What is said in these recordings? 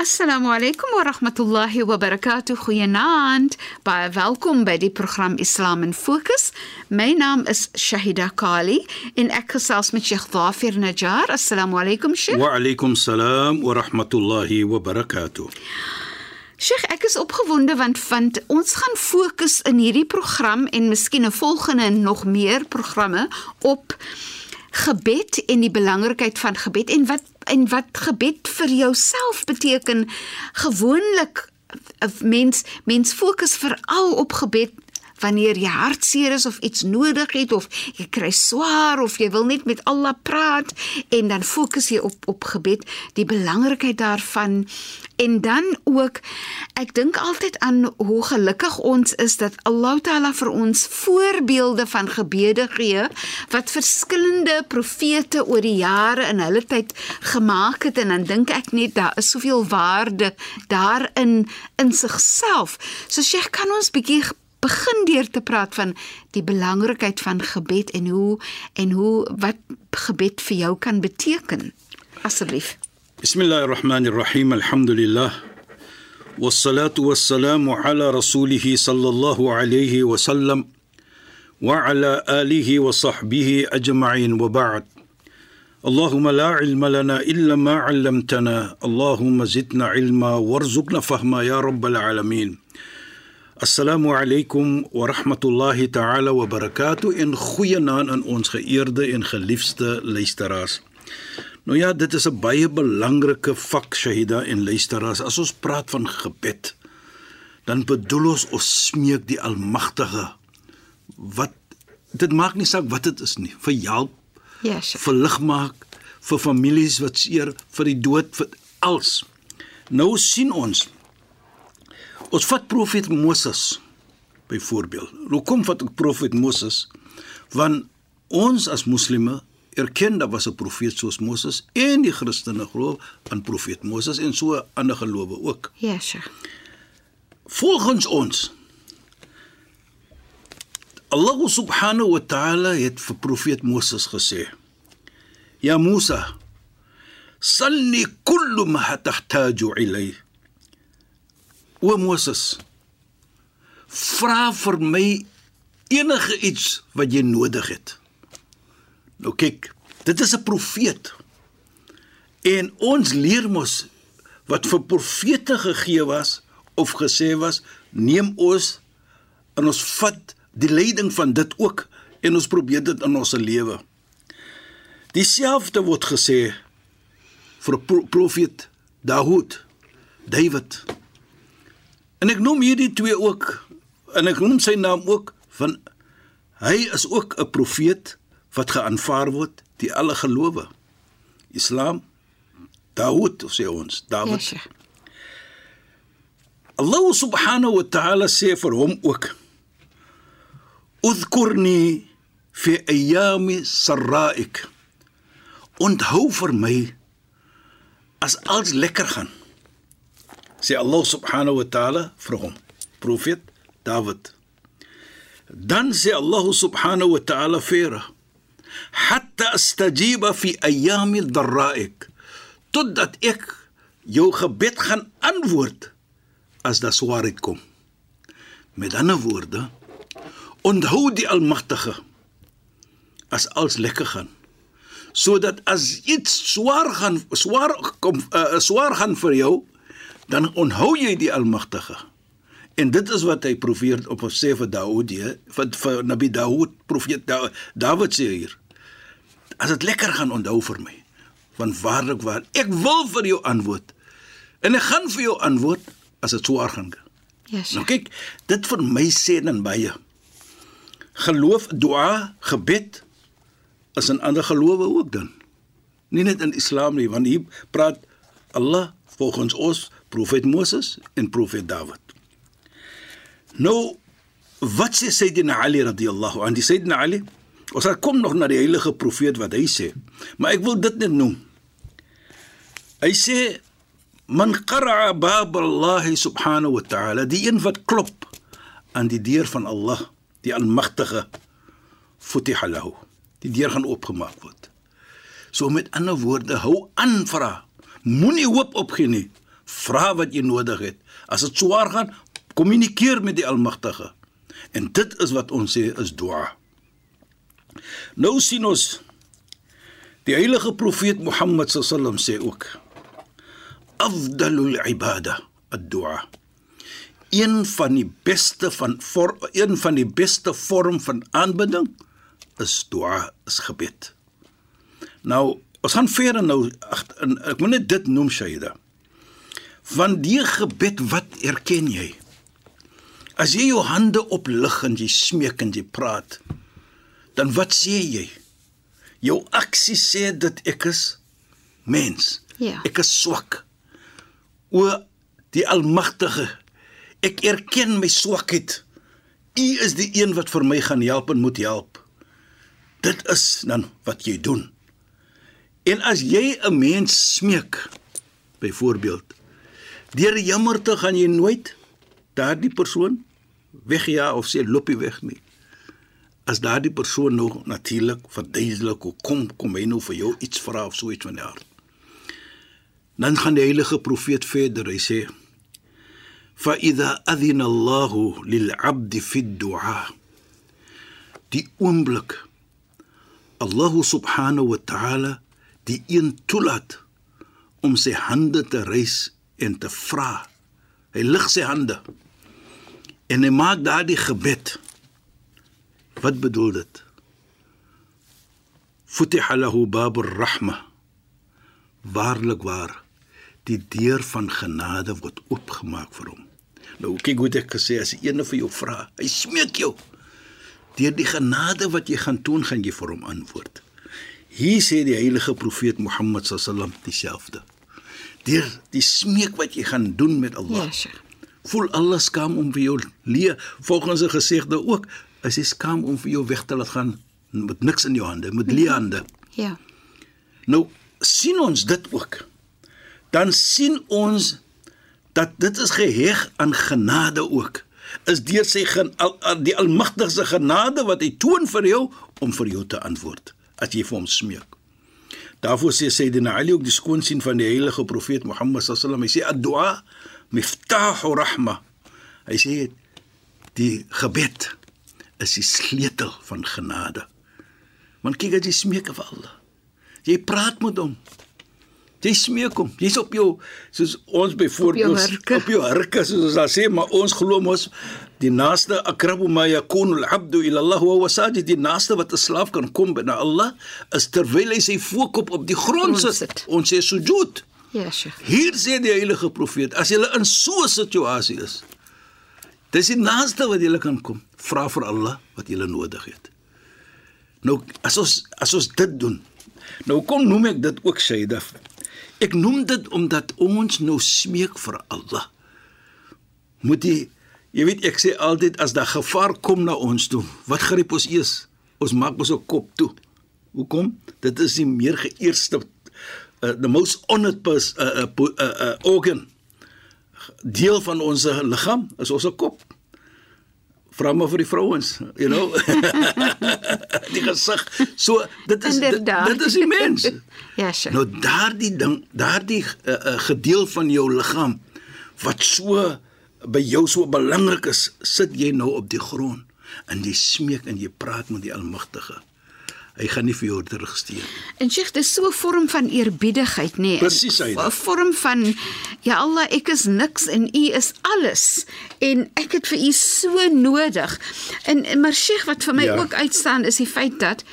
Assalamu alaykum wa rahmatullahi wa barakatuh. Goeienaand. Baie welkom by die program Islam in Fokus. My naam is Shahida Kali en ek gesels met Sheikh Dhafir Najjar. Assalamu alaykum Sheikh. Wa alaykum salaam wa rahmatullahi wa barakatuh. Sheikh, ek is opgewonde want want ons gaan fokus in hierdie program en miskien 'n volgende en nog meer programme op gebed en die belangrikheid van gebed en wat en wat gebed vir jouself beteken gewoonlik 'n mens mens fokus veral op gebed wanneer jy hartseer is of iets nodig het of jy kry swaar of jy wil net met Allah praat en dan fokus jy op op gebed die belangrikheid daarvan. En dan ook ek dink altyd aan hoe gelukkig ons is dat Allah Taala vir ons voorbeelde van gebede gee wat verskillende profete oor die jare in hulle tyd gemaak het. En dan dink ek net daar is soveel waarde daarin in sigself. So Sheikh kan ons bietjie begin deur te praat van die belangrikheid van gebed en hoe en hoe wat gebed vir jou kan beteken. Asseblief. Bismillahirrahmanirrahim. Alhamdulillah. Wassalatu wassalamu ala rasulih sallallahu alayhi wa sallam wa ala alihi wa sahbihi ajma'in wa ba'd. اللهم لا علم لنا إلا ما علمتنا اللهم زدنا علما وارزقنا فهما يا رب العالمين Assalamu alaykum wa rahmatullahi ta'ala wa barakatuh en goeienaand aan ons geëerde en geliefde luisteraars. Nou ja, dit is 'n baie belangrike vak Shahida en luisteraars. As ons praat van gebed, dan bedoel ons ons smeek die Almagtige wat dit maak nie saak wat dit is nie, vir help, ja, yes, vir lig maak, vir families wat seer, vir die dood, vir alles. Nou sien ons Ons vat profeet Moses byvoorbeeld. Hoekom vat ek profeet Moses? Want ons as moslimme erken dat was 'n profeet soos Moses en die Christene glo aan profeet Moses en so ander gelowe ook. Ja, sure. Volgens ons Allah subhanahu wa ta'ala het vir profeet Moses gesê: "Ya Musa, salni kullu ma tahtaju ilayhi" O Moses, vra vir my enige iets wat jy nodig het. Nou kyk, dit is 'n profeet. En ons leer mos wat vir profete gegee was of gesê was, neem ons en ons vat die leiding van dit ook en ons probeer dit in ons lewe. Dieselfde word gesê vir pro profeet Dawud, David. En ek noem hierdie twee ook en ek noem sy naam ook van hy is ook 'n profeet wat geaanvaar word die alle gelowe. Islam Daud sê ons, David. Yes, Allah subhanahu wa ta'ala sê vir hom ook: "Udhkurni fi ayami sarra'ik." Onthou vir my as alles lekker gaan sê Allah subhanahu wa ta'ala vir hom profeet Dawid. Dan sê Allah subhanahu wa ta'ala vir hatta astajiba fi ayam al-darra'ik totdat ek jou gebed gaan antwoord as daar swaarheid kom. Met ander woorde onthou die almagtige as alles lekker gaan sodat as iets swaar gaan swaar kom uh, swaar gaan vir jou dan onthou jy die Almagtige. En dit is wat hy profeet op sê vir Daud, vir, vir Nabi Daud, profeet da, David sê hier. As dit lekker gaan onthou vir my, want waarlik waar ek wil vir jou antwoord. En ek gaan vir jou antwoord as dit swaar gaan. Ja. Yes, nou kyk, dit vir my sê dan baie. Geloof, dua, gebed is 'n ander gelowe ook dan. Nie net in Islam nie, want hier praat Allah volgens ons profeet Moses en profeet Dawid. Nou wat sê Sayyidina Ali radhiyallahu anhu? Die Sayyidina Ali, ons sal kom nog na die heilige profeet wat hy sê, maar ek wil dit net noem. Hy sê man qara'a bab Allah subhanahu wa ta'ala, die een wat klop aan die deur van Allah, die almagtige, futiha lahu. Die deur gaan oopgemaak word. So met ander woorde, hou aan vra. Moenie hoop opgee nie Vra wat jy nodig het. As dit swaar gaan, kommunikeer met die Almagtige. En dit is wat ons sê is dua. Nou sien ons die heilige profeet Mohammed sallam sê ook afdalul ibada ad-du'a. Een van die beste van voor, een van die beste vorm van aanbidding is dua, is gebed. Nou, ons gaan verder nou ag ek moet net dit noem Shaida. Van die gebed wat erken jy? As jy jou hande oplig en jy smeek en jy praat, dan wat sê jy? Jou aksie sê dat ek is mens. Ja. Ek is swak. O die Almagtige, ek erken my swakheid. U is die een wat vir my gaan help en moet help. Dit is dan wat jy doen. En as jy 'n mens smeek, byvoorbeeld, deur jammerte gaan jy nooit daardie persoon wegja of sê loop hy weg nie. As daardie persoon nou natuurlik verduidelik hoe kom kom hy nou vir jou iets vra of so iets van die aard. Dan gaan die heilige profeet verder, hy sê: "Fa idha adhina Allahu lil-'abdi fi ad-du'a." Die oomblik Allah subhanahu wa ta'ala die een toelaat om sy hande te reis en te vra. Hy lig sy hande en hy maak daardie gebed. Wat bedoel dit? Futiha lahu babur rahma. Waarlik waar die deur van genade word oopgemaak vir hom. Nou kyk hoe ek gesê as eene vir jou vra, hy smeek jou. Deur die genade wat jy gaan toon, gaan jy vir hom antwoord. Hier sê die heilige profeet Mohammed sallam dieselfde. Deur die smeek wat jy gaan doen met Allah. Ja, Sheikh. Voel Allah skaam om vir jou leë volgens 'n gesegde ook, is hy skaam om vir jou weg te laat gaan met niks in jou hande, met leë hande. Ja. Nou sien ons dit ook. Dan sien ons dat dit is geheg aan genade ook. Is deur sy gen, al, die almagtige genade wat hy toon vir jou om vir jou te antwoord as jy vir hom smeek. Daarvoor sê Sayyidina Ali ook die skoonsien van die heilige profeet Mohammed sallam, hy sê ad-du'a miftahu rahma. Hy sê die gebed is die sleutel van genade. Want kyk as jy smeek vir Allah. Jy praat met hom. Jy smeek hom. Jy's op jou soos ons byvoorbeeld op jou hurke soos ons daar sê, maar ons glo mos die naaste akrabu ma yakunu al-'abdu ila Allah wa huwa sajid. Die naaste wat 'n slaaf kan kom na Allah is terwyl hy sy voorkop op die grond sit. Ons sê sujud. Ja, Sheikh. Hier sê die heilige profeet, as jy in so 'n situasie is, dis die naaste wat jy kan kom. Vra vir Allah wat jy nodig het. Nou as ons as ons dit doen. Nou kom noem ek dit ook Shaida. Ek noem dit omdat ons nou smeek vir Allah. Moet jy jy weet ek sê altyd as daar gevaar kom na ons toe, wat gryp ons eers? Ons maak ons op kop toe. Hoekom? Dit is die meer geëerste uh, the most honored pers, uh, uh, uh, uh, organ deel van ons liggaam is ons kop. Vra maar vir die vrouens, you know. die gesig. So dit is dit, dit is die mens. Ja, Sheikh. Nou daardie ding, daardie uh, uh, gedeel van jou liggaam wat so by jou so belangrik is, sit jy nou op die grond en jy smeek en jy praat met die Almagtige. Hy gaan nie vir jou terugsteun. En Sheikh, dis so 'n vorm van eerbiedigheid, nê? Nee. Presies, Aida. 'n Vorm van ja Allah, ek is niks en U is alles en ek het vir U so nodig. En maar Sheikh, wat vir my ja. ook uitstaan is die feit dat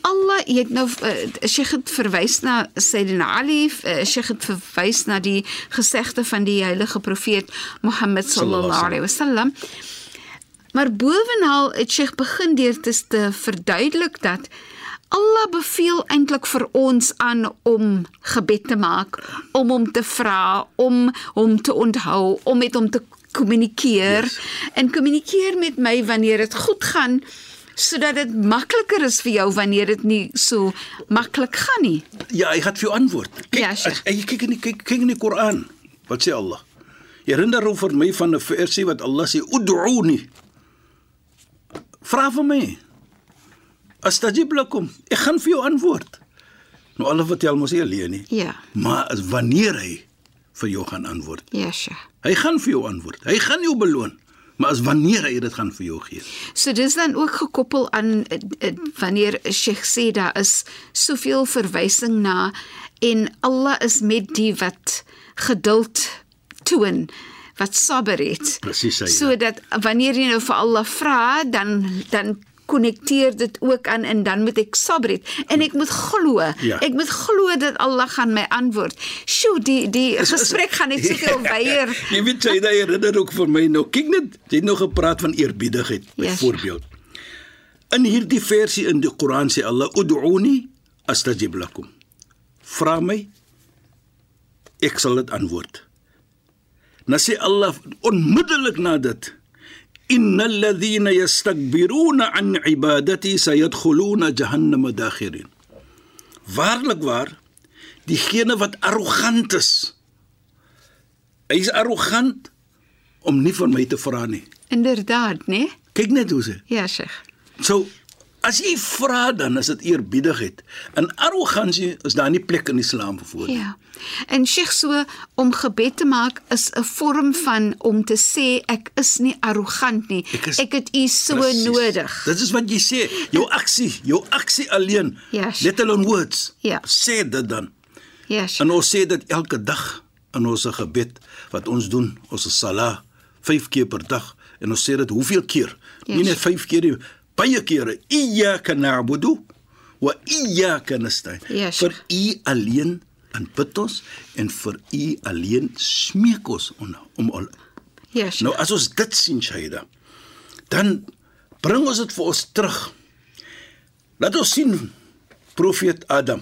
Allah jy het nou uh, Sheikh het verwys na Sayyidina Ali, uh, Sheikh het verwys na die gesegde van die heilige profeet Mohammed sallallahu alaihi wasallam. Maar bovenal het Sheikh begin deur te, te verduidelik dat Allah beveel eintlik vir ons aan om gebed te maak, om hom te vra, om hom te onthou, om met hom te kommunikeer Yes. en kommunikeer met my wanneer dit goed gaan sodat dit makliker is vir jou wanneer dit nie so maklik gaan nie. Ja, hy gaan vir jou antwoord. Kyk, Ja, Sheikh. as- jy kyk in die kyk, kyk in die Koran. Wat sê Allah? Herinner hom vir my van 'n versie wat Allah sê: "Ud'uni." Vra vir my. Astajib lakum. Ek gaan vir jou antwoord. Nou Allah vertel mos nie alleen nie. Ja. Maar as wanneer hy vir jou gaan antwoord. Ja, Sheikh. Hy gaan vir jou antwoord. Hy gaan jou beloon. Maar as wanneer hy dit gaan vir jou gee. So dis dan ook gekoppel aan uh, uh, wanneer Sheikh sê daar is soveel verwysing na en Allah is met die wat geduld toon wat sabber het. Presies. Sodat wanneer jy nou vir Allah vra, dan dan konnekteer dit ook aan en dan moet ek sabber het en ek moet glo. Ja. Ek moet glo dat Allah gaan my antwoord. Sjoe, die die gesprek gaan net soveel weier. Jy weet jy daai herinner ook vir my nou. Kyk net, jy het nog gepraat van eerbiedigheid Ja, byvoorbeeld. In hierdie versie in die Koran sê Allah ud'uni astajib lakum. Vra my ek sal dit antwoord. Nou sê Allah onmiddellik na dit innal ladhina yastakbiruna an ibadati sayadkhuluna jahannama dakhirin. Waarlik waar diegene wat arrogant is. Hy is arrogant om nie van my te vra nie. Inderdaad, né? Nee? Kyk net hoe sê. Ja, Sheikh. So as jy vra dan is dit eerbiedigheid. In arrogansie is daar nie plek in Islam voor. Ja. En Sheikh so om gebed te maak is 'n vorm van om te sê ek is nie arrogant nie. Ek is- ek het u so Presies. nodig. Dit is wat jy sê. Jou aksie, jou aksie alleen. Ja, sure. Let alone words. Ja. Sê dit dan. Ja, Sheikh. En ons sê dit elke dag in ons gebed wat ons doen, ons salat 5 keer per dag en ons sê dit hoeveel keer? Yes. Nie net 5 keer nie, baie kere. Iyyaka na'budu wa iyyaka nasta'in. Yes. Vir U alleen aanbid ons en vir U alleen smeek ons om om al Ja, Sheikh. Nou as ons dit sien Shaida, dan bring ons dit vir ons terug. Laat ons sien profeet Adam.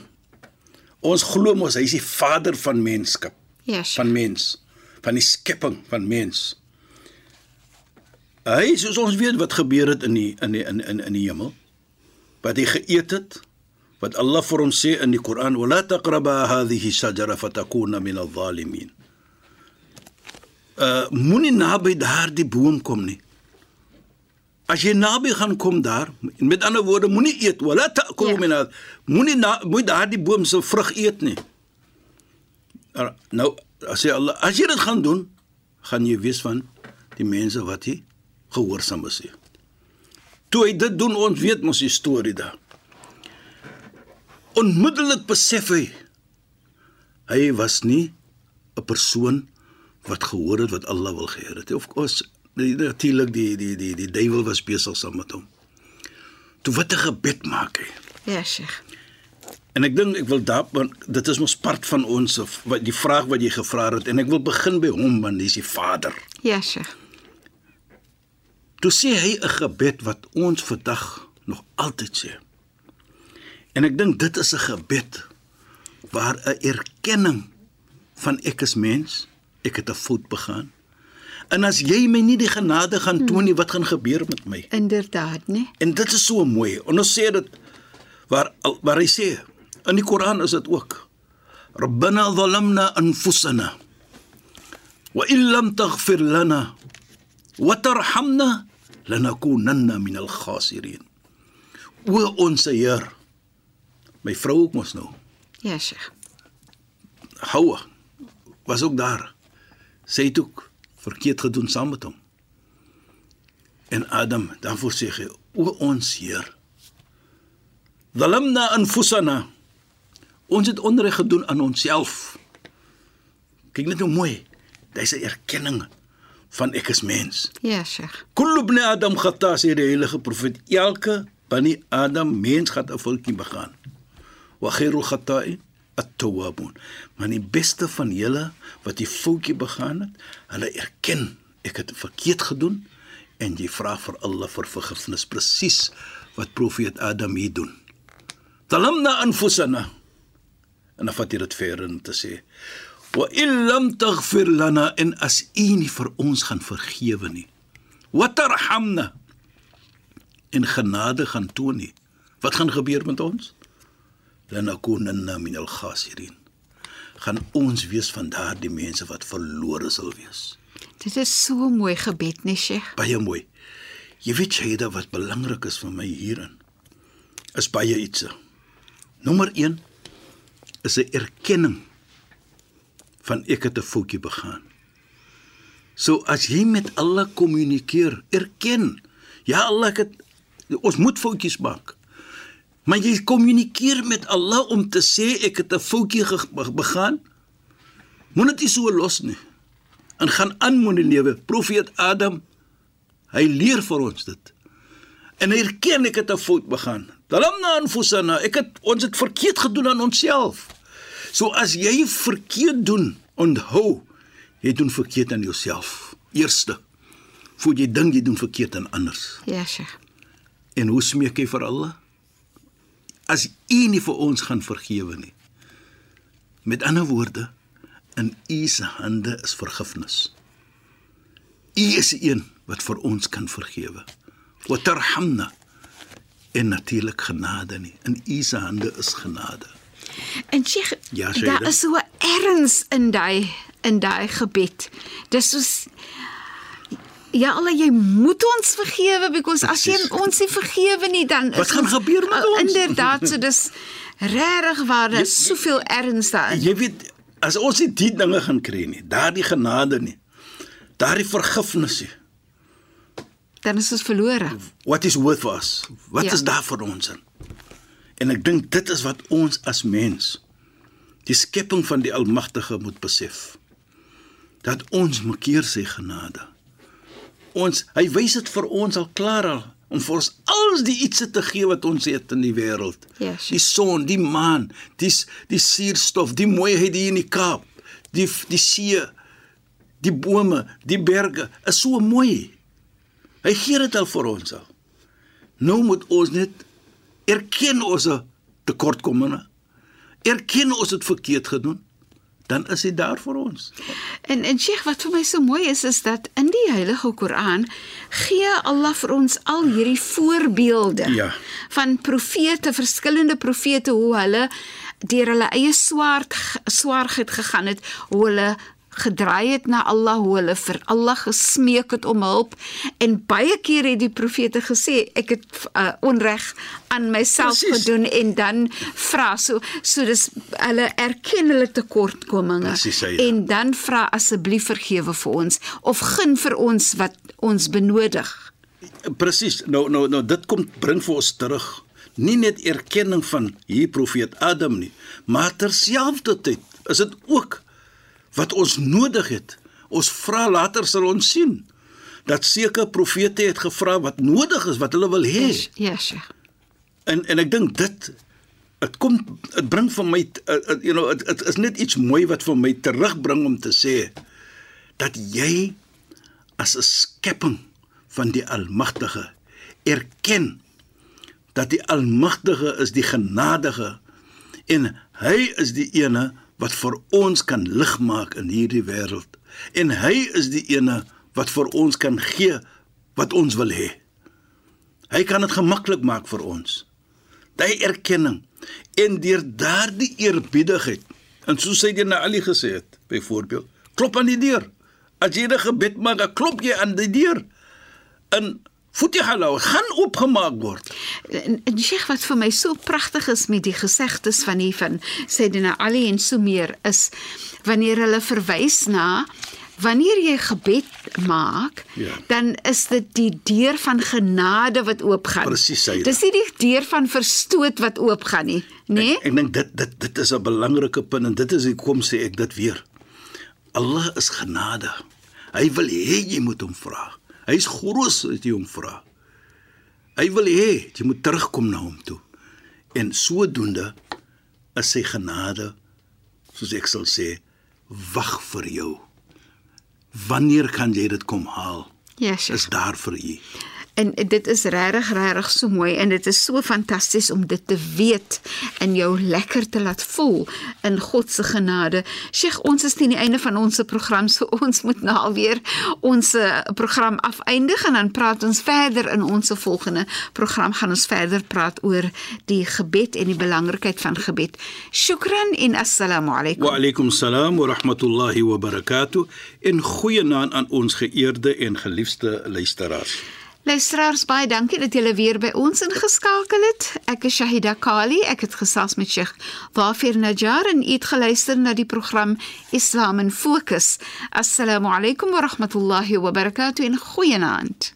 Ons glo mos hy is die vader van menskap, ja, Sheikh. van mens, van die skepping van mens. Hy soos ons weet wat gebeur het in die in die in in in die hemel. Wat hy geëet het, wat Allah vir ons sê in die Koran, "Wala taqraba hadhihi shajara fatakuna min adh-dhalimin." Uh moenie naby daardie boom kom nie. As jy naby gaan kom daar, met ander woorde, moenie eet, wala ta'kulu Ja. min hadh. Moenie moet daardie boom se vrug eet nie. Uh, Nou, as jy Allah, as jy dit gaan doen, gaan jy weet van die mense wat jy gehoorsaam is. nie. Toe hy dit doen, ons weet mos die storie daar. Onmiddellik besef hy hy was nie 'n persoon wat gehoor het wat Allah wil gehoor het. Of course, natuurlik die die die die duiwel was besig saam met hom. Toe wat 'n gebed maak hy. Ja, Sheikh. En ek dink ek wil daar want dit is mos part van ons of wat die vraag wat jy gevra het en ek wil begin by hom want hy is die Vader. Ja, Sheikh. Toe sê hy 'n gebed wat ons vandag nog altyd sê. En ek dink dit is 'n gebed waar 'n erkenning van ek is mens, ek het 'n fout begaan. En as jy my nie die genade gaan toon nie, wat gaan gebeur met my? Inderdaad, né? En dit is so mooi. En ons sê dit waar waar hy sê in die Koran is dit ook. Rabbana zalamna anfusana wa in lam taghfir lana wa tarhamna lanakunanna min al-khasirin. O ons Heer. My vrou ook mos nou. Ja, Sheikh. Hawa was ook daar. Sy het ook verkeerd gedoen saam met hom. En Adam, dan voor sê hy, o ons Heer. Zalamna anfusana. Ons het onreg gedoen aan onsself. Kyk net hoe mooi. Dis 'n erkenning van ek is mens. Ja, Sheikh. Kullu ibn Adam khata sê die heilige profeet. Elke bani Adam mens gaan 'n foutjie begaan. Wa khairul khata'i at-tawwabun. Maar die beste van julle wat die foutjie begaan het, hulle erken ek het verkeerd gedoen en jy vra vir Allah vir vergifnis presies wat profeet Adam hier doen. Talamna anfusana. En dan vat hy dit verder om te sê wa in lam taghfir lana in as u nie vir ons gaan vergewe nie. Wa tarhamna in genade gaan toon nie. Wat gaan gebeur met ons? Lanakunanna min al-khasirin gaan ons wees van daardie mense wat verlore sal wees. Dit is so mooi gebed, né, Sheikh? baie mooi. Jy weet Shaida wat belangrik is vir my hierin is baie iets nommer 1 is 'n erkenning van ek het 'n foutjie begaan. So as jy met Allah kommunikeer, erken, ja Allah het ons moet foutjies maak. Maar jy kommunikeer met Allah om te sê ek het 'n foutjie begaan. Moet dit so los nie. En gaan aan met die lewe. Profeet Adam hy leer vir ons dit. En erken ek het 'n fout begaan. Dalamna anfusana, ek het ons het verkeerd gedoen aan onsself. So as jy verkeerd doen, onthou, jy doen verkeerd aan jouself. Eerste, voor jy dink jy doen verkeerd aan ander. Ja, Sheikh. En hoe smeek jy vir Allah? As U nie vir ons gaan vergewe nie. Met ander woorde, in U se hande is vergifnis. U is die een wat vir ons kan vergewe. Wa tarhamna en natuurlik genade nie. In U se hande is genade. En Sheikh, Ja, daar Shaida. is so erns in daai in daai gebed. Dis soos Ja, Allah, jy moet ons vergewe because as jy ons nie vergewe nie dan Wat gaan ons- gebeur met Uh, ons? Inderdaad, so dis regtig waar, daar soveel erns daarin. Jy weet, as ons nie die dinge gaan kry nie, daardie genade nie, daardie vergifnis nie, Dan is ons verlore. what is worth for us? Wat Ja. is daar vir ons in? En ek dink dit is wat ons as mens die skepping van die Almagtige moet besef. Dat ons maak sy genade. Ons hy wys dit vir ons al klaar al om vir ons alles die ietsie te gee wat ons het in die wêreld. Ja, sure. Die son, die maan, die die suurstof, die mooiheid hier in die Kaap, die die see, die bome, die berge is so mooi. Hy gee dit al vir ons al. Nou moet ons net erken ons tekortkominge. Erken ons het verkeerd gedoen, dan is hy daar vir ons. En en Sheikh, wat vir my so mooi is is dat in die Heilige Koran gee Allah vir ons al hierdie voorbeelde Ja. van profete, verskillende profete hoe hulle deur hulle eie swaard swaarheid gegaan het, hoe hulle gedraai het na Allah, hoe hulle vir Allah gesmeek het om hulp en baie keer het die profete gesê ek het uh, onreg aan myself Precies. gedoen en dan vra so so dis hulle erken hulle tekortkominge Presies, ja. en dan vra asseblief vergewe vir ons of gun vir ons wat ons benodig. Presies. Nou nou nou dit kom bring vir ons terug nie net erkenning van hier profeet Adam nie, maar terselfdertyd is dit ook wat ons nodig het. Ons vra later sal ons sien dat sekere profete het gevra wat nodig is wat hulle wil hê. Ja, Sheikh. En en ek dink dit dit kom dit bring vir my uh, uh, you know dit is net iets mooi wat vir my terugbring om te sê dat jy as 'n skepping van die Almagtige erken dat die Almagtige is die genadige en hy is die ene wat vir ons kan lig maak in hierdie wêreld en hy is die ene wat vir ons kan gee wat ons wil hê. Hy kan dit gemaklik maak vir ons. Daai erkenning en deur daardie eerbiedigheid en soos hy dit na Ali gesê het, byvoorbeeld, klop aan die deur. As jy 'n gebed maak, klop jy aan die deur. In Futihalau gaan oopgemaak word. En, Sheikh wat vir my so pragtig is met die gesegdes van hier van Sayyidina Ali en so meer is wanneer hulle verwys na wanneer jy gebed maak, Ja. dan is dit die deur van genade wat oopgaan. Presies. Dis nie die deur van verstoot wat oopgaan nie, nê? Nee? Ek, ek dink dit dit dit is 'n belangrike punt en dit is hoekom sê ek dit weer. Allah is genade. Hy wil hê jy moet hom vra. Hy's groot as jy hom vra. Hy wil hê jy moet terugkom na hom toe. En sodoende is sy genade soos ek sal sê wag vir jou. Wanneer kan jy dit kom haal? Ja, Sheikh. Is daar vir u. En dit is regtig regtig so mooi en dit is so fantasties om dit te weet en jou lekker te laat voel in God se genade. Sheikh, ons is teen die einde van ons program, so ons moet nou alweer ons eh, program afeindig en dan praat ons verder in ons volgende program gaan ons verder praat oor die gebed en die belangrikheid van gebed. Shukran en assalamu alaykum. Wa alaykum salaam wa rahmatullahi wa barakatuh. En goeienaand aan ons geëerde en geliefde luisteraars. Luisteraars, baie dankie dat julle weer by ons ingeskakel het. Ek is Shahida Kali. Ek het gesels met Sheikh Wafir Najjar en het geluister na die program Islam in Fokus. Assalamu alaykum wa rahmatullahi wa barakatuh en goeienaand.